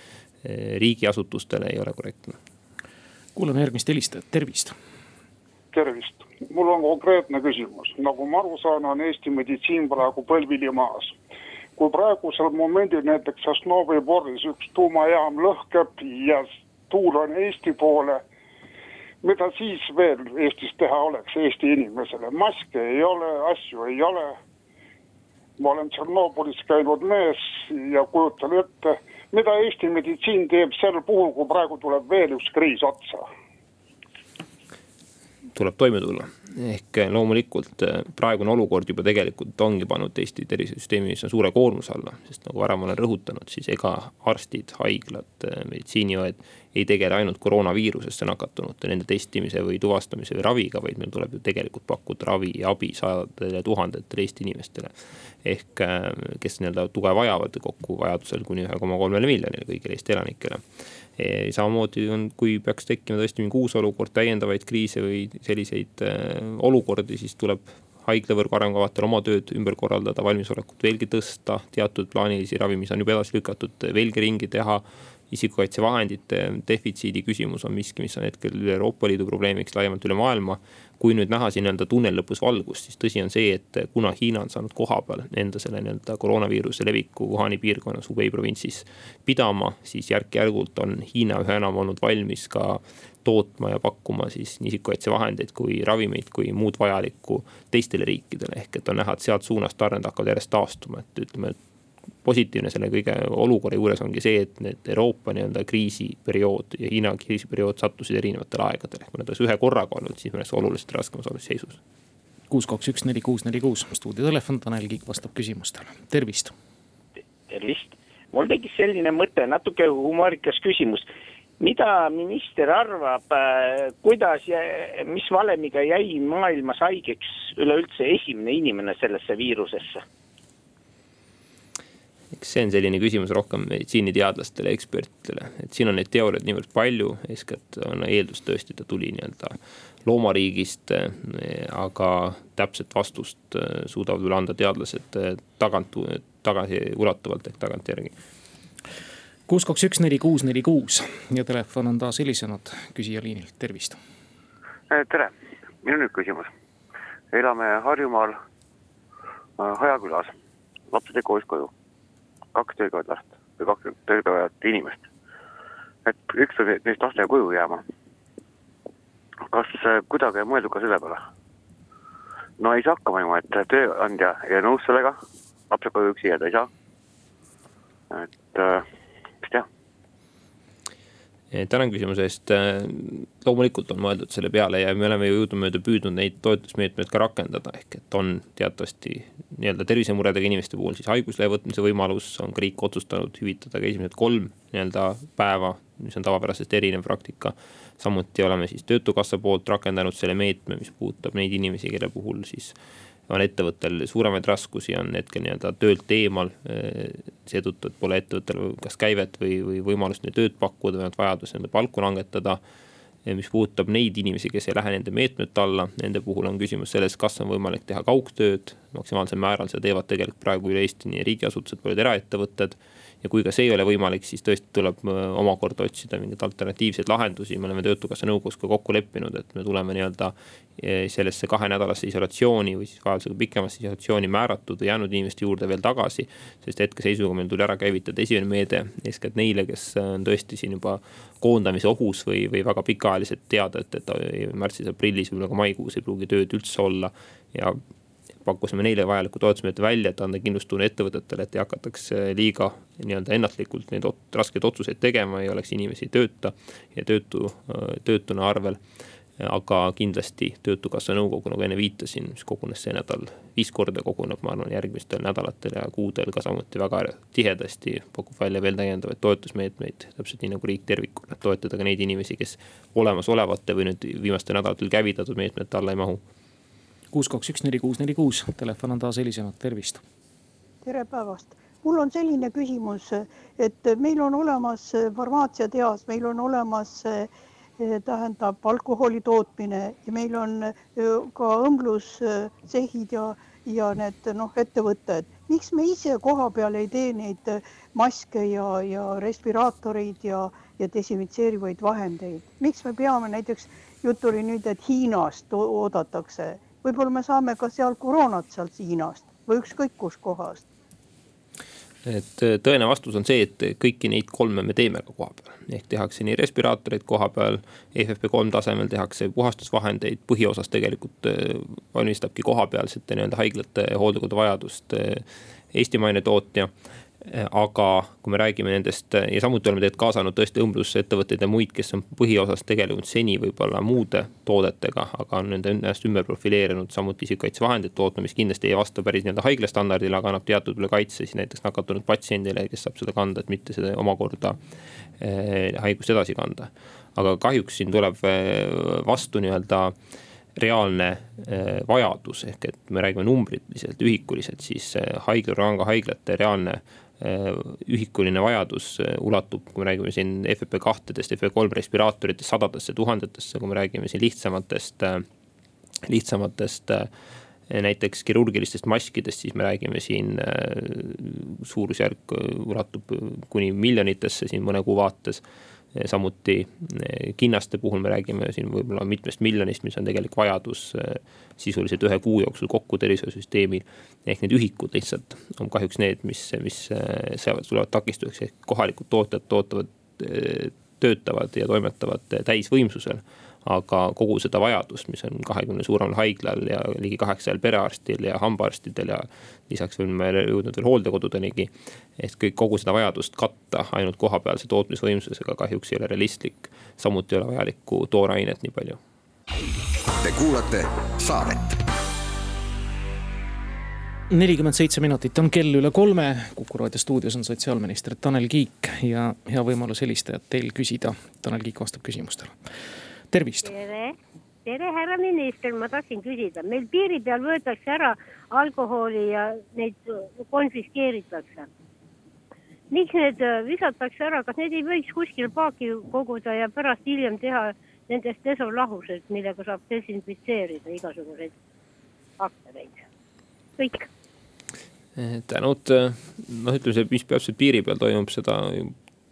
riigiasutustele ei ole korrektne kuulame järgmist helistajat, tervist. tervist, mul on konkreetne küsimus, nagu ma aru saan, on Eesti meditsiin praegu põlvili maas. kui praegusel momendil näiteks Sosnovi Boris üks tuumajaam lõhkeb ja tuul on Eesti poole mida siis veel Eestis teha oleks Eesti inimesele, maske ei ole, asju ei ole. ma olen Tšernobõlis käinud mees ja kujutan ette mida Eesti meditsiin teeb sel puhul, kui praegu tuleb veel üks kriis otsa? tuleb toime tulla, ehk loomulikult eh, praegune olukord juba tegelikult ongi pannud Eesti tervisesüsteemi suure koormuse alla, sest nagu varem olen rõhutanud, siis ega arstid, haiglad, eh, meditsiiniõed ei tegele ainult koroonaviirusesse nakatunute, nende testimise või tuvastamise või raviga, vaid meil tuleb ju tegelikult pakkuda ravi ja abi sadadele tuhandetele Eesti inimestele. ehk kes nii-öelda tuge vajavad kokku vajadusel kuni ühe koma kolmele miljonile kõigile Eesti elanikele. Samamoodi on, kui peaks tekkima tõesti mingi uus olukord, täiendavaid kriise või selliseid äh, olukordi, siis tuleb haiglavõrgu arengukavatel oma tööd ümber korraldada, valmisolekut veelgi tõsta, teatud plaanilisi ravi, mis on juba edasi lükatud, veelgi ringi teha isikukaitsevahendite defitsiidi küsimus on miski, mis on hetkel üle Euroopa Liidu probleemiks, laiemalt üle maailma. Kui nüüd näha siin nii-öelda tunneli lõpus valgust, siis tõsi on see, et kuna Hiina on saanud kohapeal enda selle nii-öelda koroonaviiruse leviku Wuhani piirkonnas, Hubei provintsis pidama, siis järk-järgult on Hiina üha enam olnud valmis ka tootma ja pakkuma siis nii isikukaitsevahendeid kui ravimeid kui muud vajalikku teistele riikidele. ehk et on näha, et sealt suunast tarned hakkavad järjest taastuma, et ütleme, et positiivne selle kõige olukorra juures ongi see, et need Euroopa nii-öelda kriisiperiood ja Hiina kriisiperiood sattusid erinevatel aegadel. kui nad oleks ühe korraga olnud, siis me oleks oluliselt raskemas seisus. kuus, kaks, üks, neli, kuus, neli, kuus, stuudiotelefon, Tanel Kiik vastab küsimustele, tervist. tervist, mul tekkis selline mõte, natuke humoorikas küsimus mida minister arvab, äh, kuidas ja mis valemiga jäi maailmas haigeks üleüldse esimene inimene sellesse viirusesse? Eks see on selline küsimus rohkem meditsiiniteadlastele, ekspertidele, et siin on neid teooriaid niivõrd palju, eeskätt on eeldus tõesti, ta tuli nii-öelda loomariigist. aga täpset vastust äh, suudavad veel anda teadlased äh, tagant, tagasiulatuvalt ehk tagantjärgi kuus, kaks, üks, neli, kuus, neli, kuus ja telefon on taas helisenud küsija liinilt, tervist. Eh, tere, minu nüüd küsimus. elame Harjumaal Hajakülas, lapsed jäid koos koju, kaks töökäivat last või kaks töökäivat inimest. et üks peab neist lastega koju jääma. kas äh, kuidagi on mõeldud ka selle peale? no ei saa hakkama niimoodi, et tööandja ei ole nõus sellega, lapsed koju üksi jääda ei saa. et äh, tänan küsimuse eest. loomulikult on mõeldud selle peale ja me oleme ju jõudumööda püüdnud neid toetusmeetmeid ka rakendada, ehk et on teatavasti nii-öelda tervisemuredega inimeste puhul siis haiguslehe võtmise võimalus, on ka riik otsustanud hüvitada ka esimesed kolm nii-öelda päeva, mis on tavapärasest erinev praktika. samuti oleme siis töötukassa poolt rakendanud selle meetme, mis puudutab neid inimesi, kelle puhul siis on ettevõttel suuremaid raskusi, on hetkel nii-öelda töölt eemal. seetõttu, et pole ettevõttel kas käivet või, või võimalust neile tööd pakkuda või on vajadus nende palku langetada. mis puudutab neid inimesi, kes ei lähe nende meetmete alla, nende puhul on küsimus selles, kas on võimalik teha kaugtööd maksimaalsel määral, seda teevad tegelikult praegu üle Eesti nii riigiasutused, paljud eraettevõtted ja kui ka see ei ole võimalik, siis tõesti tuleb äh, omakorda otsida mingeid alternatiivseid lahendusi, me oleme Töötukassa nõukogus ka kokku leppinud, et me tuleme nii-öelda äh, sellesse kahenädalasse isolatsiooni või siis vajadusega pikemasse isolatsiooni määratud või jäänud inimeste juurde veel tagasi. sest hetkeseisuga meil tuli ära käivitada esimene meede eeskätt neile, kes äh, on tõesti siin juba koondamise ohus või, või väga pikaajaliselt teada, et, et märtsis-aprillis, võib-olla ka maikuus ei pruugi tööd üldse olla ja pakkusime neile vajaliku toetusmeetme välja, et anda kindlustunne ettevõtetele, et ei hakataks liiga nii-öelda ennatlikult neid ot raskeid otsuseid tegema, ei oleks inimesi tööta ja töötu, töötuna arvel. aga kindlasti Töötukassa nõukogu, nagu enne viitasin, mis kogunes see nädal viis korda, koguneb, ma arvan, järgmistel nädalatel ja kuudel ka samuti väga tihedasti. pakub välja veel täiendavaid toetusmeetmeid, täpselt nii nagu riik tervikuna, et toetada ka neid inimesi, kes olemasolevate või nüüd viimastel nädalatel käivitatud meetmete alla ei mahu kuus, kaks, üks, neli, kuus, neli, kuus, telefon on taas helisenud, tervist. tere päevast, mul on selline küsimus, et meil on olemas farmaatsiatehas, meil on olemas tähendab alkoholi tootmine ja meil on ka õmblustsehhid ja, ja need noh, ettevõtted. miks me ise koha peal ei tee neid maske ja, ja respiraatoreid ja, ja desinfitseerivaid vahendeid, miks me peame näiteks, jutt oli nüüd, et Hiinast oodatakse võib-olla me saame ka seal koroonat sealt Hiinast või ükskõik kuskohast et äh, tõene vastus on see, et kõiki neid kolme me teeme ka koha peal, ehk tehakse nii respiraatoreid koha peal, FFP3 tasemel tehakse puhastusvahendeid, põhiosas tegelikult äh, valmistabki kohapealsete nii-öelda haiglate hooldekodu vajadust äh, eestimaine tootja aga kui me räägime nendest ja samuti oleme tegelikult kaasanud tõesti õmblusettevõtteid ja muid, kes on põhiosas tegelenud seni võib-olla muude toodetega, aga on nende ennast ümber profileerinud, samuti isikukaitsevahendeid tootma, mis kindlasti ei vasta päris nii-öelda haigla standardile, aga annab teatud üle kaitse siis näiteks nakatunud patsiendile, kes saab seda kanda, et mitte seda omakorda eh, haigust edasi kanda. aga kahjuks siin tuleb vastu nii-öelda reaalne vajadus, ehk et me räägime numbriliselt, ühikuliselt, siis haigla, rangahaiglate reaalne Äh, ühikuline vajadus äh, ulatub, kui me räägime siin FFP2-dest, FFP3 respiraatoritest sadadesse tuhandetesse, kui me räägime siin lihtsamatest, äh, lihtsamatest näiteks kirurgilistest maskidest, siis me räägime siin suurusjärk ulatub kuni miljonitesse siin mõne kuu vaates samuti eh, kinnaste puhul me räägime siin võib-olla mitmest miljonist, mis on tegelik vajadus eh, sisuliselt ühe kuu jooksul kokku tervishoiusüsteemil. ehk need ühikud lihtsalt on kahjuks need, mis, mis eh, seavad, tulevad takistuseks, ehk kohalikud tootjad tootavad, töötavad ja toimetavad täisvõimsusel aga kogu seda vajadust, mis on kahekümne suuremal haiglal ja ligi kaheksasajal perearstil ja hambaarstidel ja lisaks oleme jõudnud veel hooldekodudenigi. et kõik, kogu seda vajadust katta ainult kohapealse tootmisvõimsusega kahjuks ei ole realistlik. samuti ei ole vajalikku toorainet nii palju. Te kuulate saadet nelikümmend seitse minutit on kell üle kolme. kuku raadio stuudios on sotsiaalminister Tanel Kiik ja hea võimalus helistajat teil küsida. Tanel Kiik vastab küsimustele tervist. tere, tere, härra minister, ma tahtsin küsida, meil piiri peal võetakse ära alkoholi ja neid konfiskeeritakse. miks need äh, visatakse ära, kas need ei võiks kuskil paaki koguda ja pärast hiljem teha nendest desolahused, millega saab desinfitseerida igasuguseid baktereid, kõik. Tänud, noh, ütleme see, mis peab seal piiri peal toimub, seda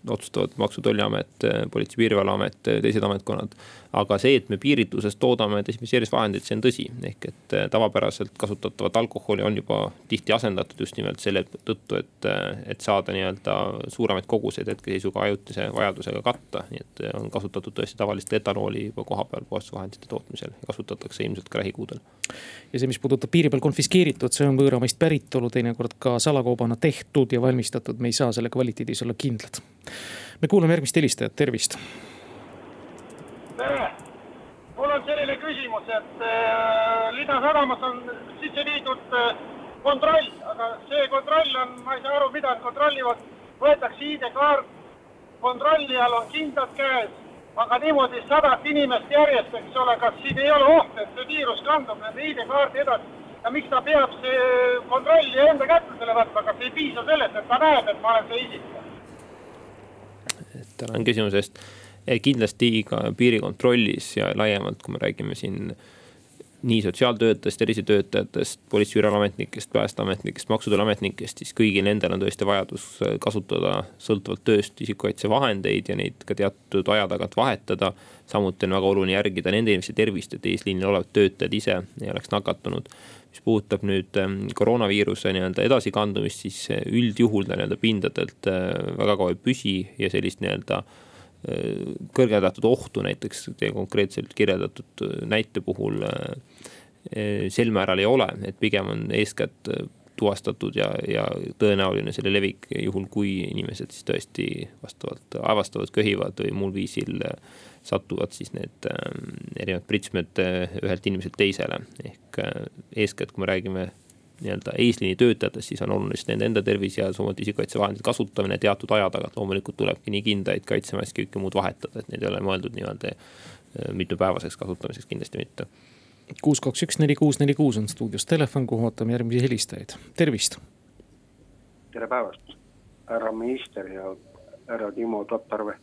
otsustavad Maksu- ja Tolliamet, Politsei- ja Piirivalveamet, teised ametkonnad. aga see, et me piiritluses toodame desinfitseerimisvahendeid, see on tõsi, ehk et tavapäraselt kasutatavat alkoholi on juba tihti asendatud just nimelt selle tõttu, et, et saada nii-öelda suuremaid koguseid hetkeseisuga ajutise vajadusega katta. nii et on kasutatud tõesti tavalist etanooli juba kohapeal puhastusvahendite tootmisel ja kasutatakse ilmselt ka lähikuudel. ja see, mis puudutab piiri peal konfiskeeritud, see on võõramaist päritolu, teinekord ka salakaubana tehtud ja valmistatud, me ei saa selle kvaliteedis olla kindlad. Me kuulame järgmist helistajat, tervist. tere, mul on selline küsimus, et äh, Linasadamas on sisse viidud äh, kontroll, aga see kontroll on, ma ei saa aru, mida kontrollivad, võetakse ID-kaart, kontrolli all on kindlad käes, aga niimoodi sadat inimest järjest, eks ole, kas siin ei ole oht, et see viirus kandub nende ID-kaardi edasi ja miks ta peab see kontrolli enda kätlusele võtma, kas ei piisa sellest, et ta näeb, et ma olen see isik? Tänan küsimuse eest. kindlasti ka piirikontrollis ja laiemalt, kui me räägime siin nii sotsiaaltöötajatest, tervisetöötajatest, politsei- ja piirivalveametnikest, päästeametnikest, maksutuluametnikest, siis kõigil nendel on tõesti vajadus kasutada sõltuvalt tööst isikukaitsevahendeid ja neid ka teatud aja tagant vahetada. samuti on väga oluline järgida nende inimeste tervist, et eesliinil olevad töötajad ise ei oleks nakatunud mis puudutab nüüd ähm, koroonaviiruse nii-öelda edasikandumist, siis äh, üldjuhul ta nii-öelda pindadelt äh, väga kaua ei püsi ja sellist nii-öelda äh, kõrgendatud ohtu näiteks teie konkreetselt kirjeldatud näite puhul sel määral ei ole, et pigem on eeskätt tuvastatud ja, ja tõenäoline selle levik, juhul kui inimesed siis tõesti vastavalt avastavad, köhivad või muul viisil satuvad siis need ähm, erinevad pritsmed äh, ühelt inimeselt teisele. ehk äh, eeskätt, kui me räägime nii-öelda eesliini töötajatest, siis on oluline just nende enda tervis ja samuti isikukaitsevahendite kasutamine teatud aja tagant. loomulikult tulebki nii kindaid, kaitsemaske, kõike muud vahetada, et need ei ole mõeldud nii-öelda äh, mitmepäevaseks kasutamiseks kindlasti mitte. kuus, kaks, üks, neli, kuus, neli, kuus on stuudios telefon, kuhu ootame järgmisi helistajaid, tervist. tere päevast, härra minister ja härra Timo Tatarve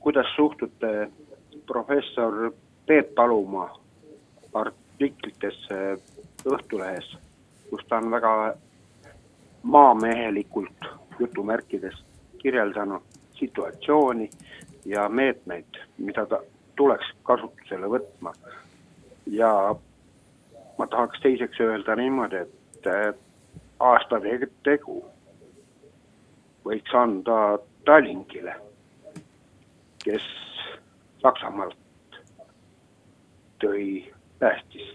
kuidas suhtute professor Peep Palumaa artiklitesse Õhtulehes, kus ta on väga maamehelikult jutumärkides kirjeldanud situatsiooni ja meetmeid, mida ta tuleks kasutusele võtma. ja ma tahaks teiseks öelda niimoodi, et aasta tegu võiks anda Tallinkile kes Saksamaalt tõi, päästis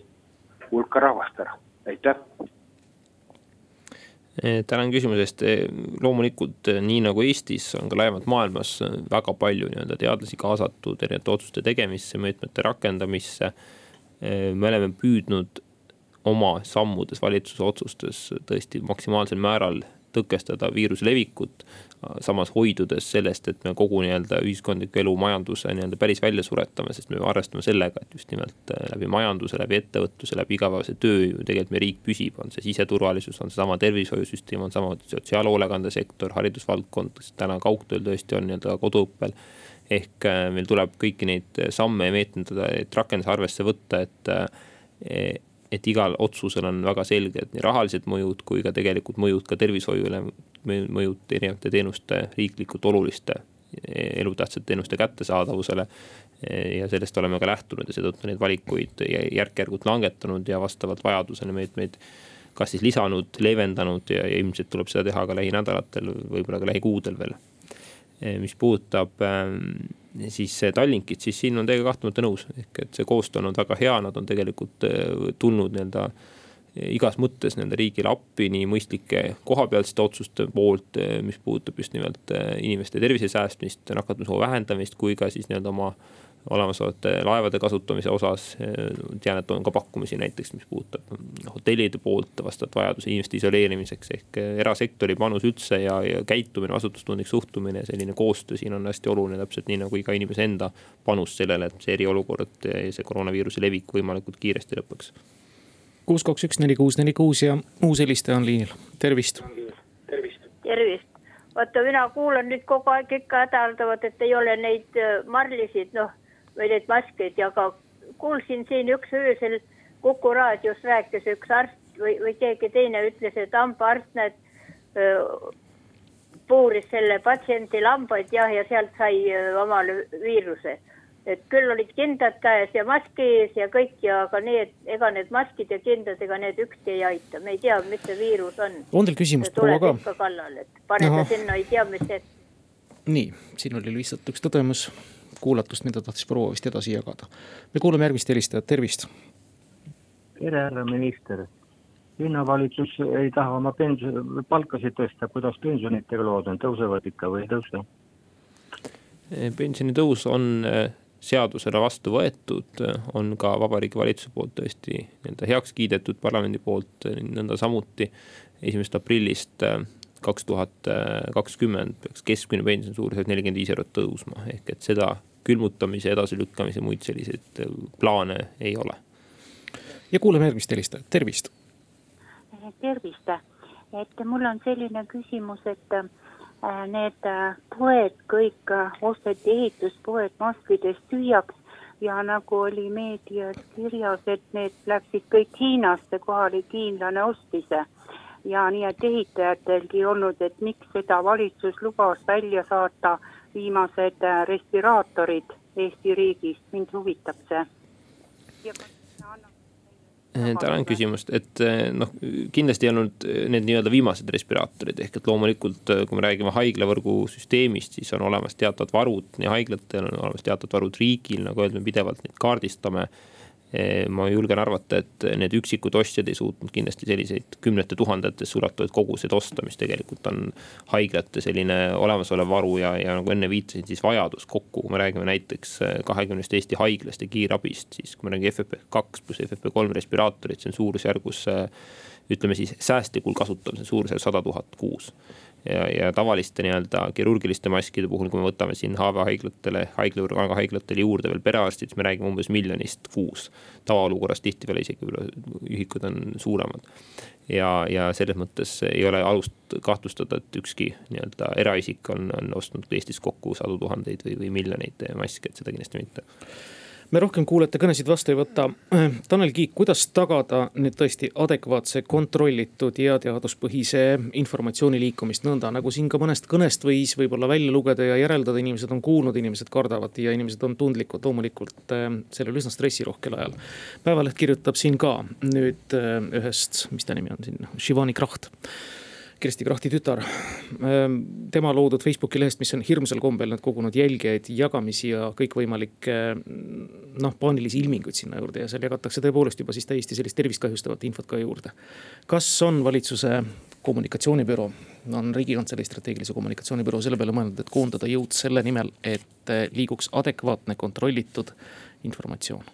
hulka rahvast ära, aitäh! E, tänan küsimuse eest, e, loomulikult e, nii nagu Eestis on ka laiemalt maailmas väga palju nii-öelda teadlasi kaasatud erinevate otsuste tegemisse, meetmete rakendamisse. me oleme püüdnud oma sammudes, valitsuse otsustes tõesti maksimaalsel määral tõkestada viiruse levikut. samas hoidudes sellest, et me kogu nii-öelda ühiskondliku elu, majanduse nii-öelda päris välja suretame, sest me arvestame sellega, et just nimelt äh, läbi majanduse, läbi ettevõtluse, läbi igapäevase töö ju tegelikult meie riik püsib, on see siseturvalisus, on seesama tervishoiusüsteem, on samamoodi sotsiaalhoolekandesektor, haridusvaldkond, kes täna kaugtööl tõesti on nii-öelda koduõppel ehk äh, meil tuleb kõiki neid samme ja meetmeid, et rakenduse arvesse võtta, et äh, et igal otsusel on väga selged nii rahalised mõjud kui ka tegelikult mõjud ka tervishoiule, mõjud erinevate teenuste riiklikult oluliste elutähtsate teenuste kättesaadavusele. ja sellest oleme ka lähtunud ja seetõttu neid valikuid järk-järgult langetanud ja vastavalt vajadusele meetmeid kas siis lisanud, leevendanud ja, ja ilmselt tuleb seda teha ka lähinädalatel, võib-olla ka lähikuudel veel. mis puudutab ähm, siis Tallinkit, siis siin on teiega kahtlemata nõus, ehk et see koostöö on olnud väga hea, nad on tegelikult äh, tulnud nii-öelda äh, igas mõttes nende riigile appi nii mõistlike kohapealsete otsuste poolt, äh, mis puudutab just nimelt inimeste tervise säästmist, nakatumisohu vähendamist, kui ka siis nii-öelda oma olemasolevate laevade kasutamise osas. tean, et on ka pakkumisi näiteks, mis puudutab hotellide poolt vastavat vajaduse inimeste isoleerimiseks ehk erasektori panus üldse ja, ja käitumine, vastutustundlik suhtumine, selline koostöö siin on hästi oluline, täpselt nii nagu iga inimese enda panus sellele, et see eriolukord ja see koroonaviiruse levik võimalikult kiiresti lõpeks. kuus, kaks, üks, neli, kuus, neli, kuus ja uus helistaja on liinil, tervist. tervist. tervist vaata, mina kuulan nüüd kogu aeg ikka hädaldavad, et ei ole neid marlisid, noh või neid maskeid ja ka kuulsin siin üks öösel Kuku raadios rääkis üks arst või, või keegi teine ütles, et hambaarst, näed, puuris selle patsiendi lambaid jah, ja sealt sai omale viiruse. et küll olid kindad käes ja mask ees ja kõik ja aga need, ega need maskid ja kindad, ega need ükski ei aita, me ei tea, mis see viirus on. on teil küsimus proua ka? ikka kallale, et pane ta sinna, ei tea, mis see. nii, siin oli lihtsalt üks tõdemus kuulatust, mida tahtis proua vist edasi jagada. me kuulame järgmist helistajat, tervist. tere, härra minister linnavalitsus ei taha oma pension, palkasid tõsta, kuidas pensionitega lood on, tõusevad ikka või ei tõuse? pensionitõus on eh, seadusena vastu võetud, on ka Vabariigi Valitsuse poolt tõesti nii-öelda heaks kiidetud, parlamendi poolt nõnda samuti. esimesest aprillist eh, kaks tuhat kakskümmend peaks keskmine pension suuruselt nelikümmend viis eurot tõusma, ehk et seda külmutamise, edasilükkamise, muid selliseid eh, plaane ei ole. ja kuulame järgmist helistajat, tervist tervist. et mul on selline küsimus, et äh, need poed kõik osteti, ehituspoed maskidest tühjaks ja nagu oli meedias kirjas, et need läksid kõik Hiinasse, kohalik hiinlane ostis. Ja nii, et ehitajatelgi olnud, et miks seda valitsus lubas välja saata viimased respiraatorid Eesti riigist, mind huvitab see. tänan küsimust, et eh, noh, kindlasti ei olnud eh, need nii-öelda viimased respiraatorid, ehk et loomulikult, eh, kui me räägime haiglavõrgu süsteemist, siis on olemas teatavad varud nii haiglatel, on olemas teatavad varud riigil, nagu öeldud, me pidevalt neid kaardistame. Eh, ma julgen arvata, et need üksikud ostjad ei suutnud kindlasti selliseid kümnete tuhandetesse ulatuvaid koguseid osta, mis tegelikult on haiglate selline olemasolev varu ja, ja nagu enne viitasin, siis vajadus kokku, kui me räägime näiteks kahekümnest Eesti haiglast ja kiirabist, siis kui me räägime FFP2 pluss FFP3 respiraatorit, see on suurusjärgus ütleme siis säästlikul kasutamisel suurusjärgus sada tuhat kuus ja, ja tavaliste nii-öelda kirurgiliste maskide puhul, kui me võtame siin HV-haiglatele, haiglavõrgu haiglatele juurde veel perearstid, siis me räägime umbes miljonist kuus. tavaolukorras tihtipeale isegi ühikud on suuremad. ja, ja selles mõttes ei ole alust kahtlustada, et ükski nii-öelda eraisik on, on ostnud Eestis kokku sadu tuhandeid või, või miljoneid maske, et seda kindlasti mitte me rohkem kuulajate kõnesid vastu ei võta. Tanel Kiik, kuidas tagada nüüd tõesti adekvaatse, kontrollitud ja teaduspõhise informatsiooni liikumist nõnda, nagu siin ka mõnest kõnest võis võib-olla välja lugeda ja järeldada, inimesed on kuulnud, inimesed kardavad ja inimesed on tundlikud loomulikult äh, sellel üsna stressirohkel ajal. päevaleht kirjutab siin ka nüüd äh, ühest, mis ta nimi on siin, Shivani Kraht Kersti Krahti tütar. Ehm, tema loodud Facebooki lehest, mis on hirmsal kombel nüüd kogunud jälgijaid, jagamisi ja kõikvõimalikke noh, paanilisi ilminguid sinna juurde ja seal jagatakse tõepoolest juba siis täiesti sellist tervist kahjustavat infot ka juurde. kas on valitsuse kommunikatsioonibüroo, on riigikantselei strateegilise kommunikatsioonibüroo selle peale mõelnud, et koondada jõud selle nimel, et liiguks adekvaatne, kontrollitud informatsioon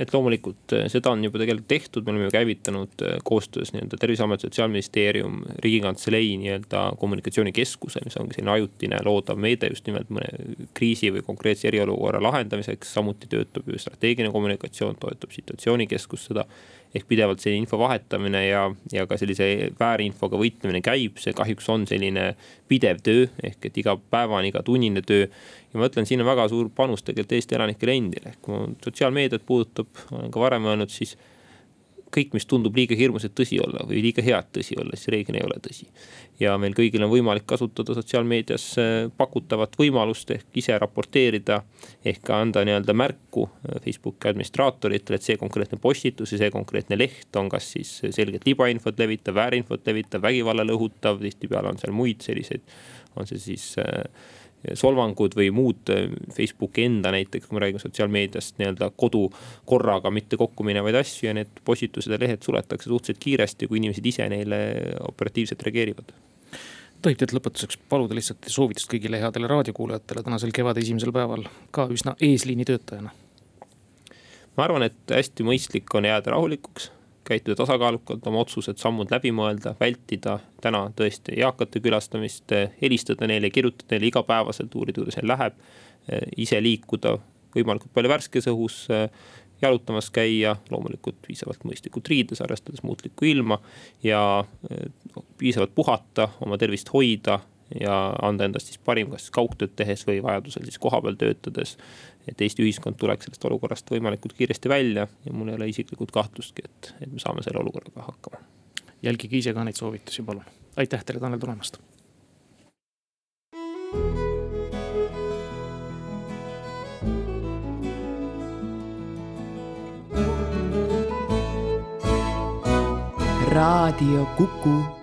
et loomulikult äh, seda on juba tegelikult tehtud, me oleme ju käivitanud äh, koostöös nii-öelda Terviseamet, Sotsiaalministeerium, Riigikantselei nii-öelda kommunikatsioonikeskuse, mis ongi selline ajutine loodav meede just nimelt mõne kriisi või konkreetse eriolukorra lahendamiseks. samuti töötab ju strateegiline kommunikatsioon, toetab situatsioonikeskus seda ehk pidevalt selline info vahetamine ja, ja ka sellise väärinfoga võitlemine käib, see kahjuks on selline pidev töö ehk et igapäevane, igatunnine töö. ja ma ütlen, siin on väga suur panus tegelikult Eesti elanikele endile, kui sotsiaalmeediat puudutab, olen ka varem öelnud, siis kõik, mis tundub liiga hirmus, et tõsi olla või liiga hea, et tõsi olla, siis reeglina ei ole tõsi. ja meil kõigil on võimalik kasutada sotsiaalmeedias äh, pakutavat võimalust ehk ise raporteerida. ehk anda nii-öelda märku äh, Facebooki administraatoritele, et see konkreetne postitus ja see konkreetne leht on kas siis selgelt libainfot levitav, väärinfot levitav, vägivallale õhutav, tihtipeale on seal muid selliseid, on see siis äh, solvangud või muud äh, Facebooki enda näiteks, kui me räägime sotsiaalmeediast nii-öelda kodukorraga mitte kokku minevaid asju ja need postitused ja lehed suletakse suhteliselt kiiresti, kui inimesed ise neile operatiivselt reageerivad tohib teilt lõpetuseks paluda lihtsalt soovitust kõigile headele raadiokuulajatele tänasel kevade esimesel päeval ka üsna eesliini töötajana? ma arvan, et hästi mõistlik on jääda rahulikuks käituda tasakaalukalt, oma otsused, sammud läbi mõelda, vältida täna tõesti eakate külastamist, helistada neile, kirjutada neile igapäevaselt, uurida, kuidas neil läheb. ise liikuda võimalikult palju värskes õhus, jalutamas käia, loomulikult piisavalt mõistlikult riides, arvestades muutlikku ilma ja piisavalt puhata, oma tervist hoida ja anda endast siis parim, kas kaugtööd tehes või vajadusel siis kohapeal töötades et Eesti ühiskond tuleks sellest olukorrast võimalikult kiiresti välja ja mul ei ole isiklikult kahtlustki, et, et me saame selle olukorraga hakkama. jälgige ise ka neid soovitusi, palun. aitäh teile, Tanel, tulemast. raadio Kuku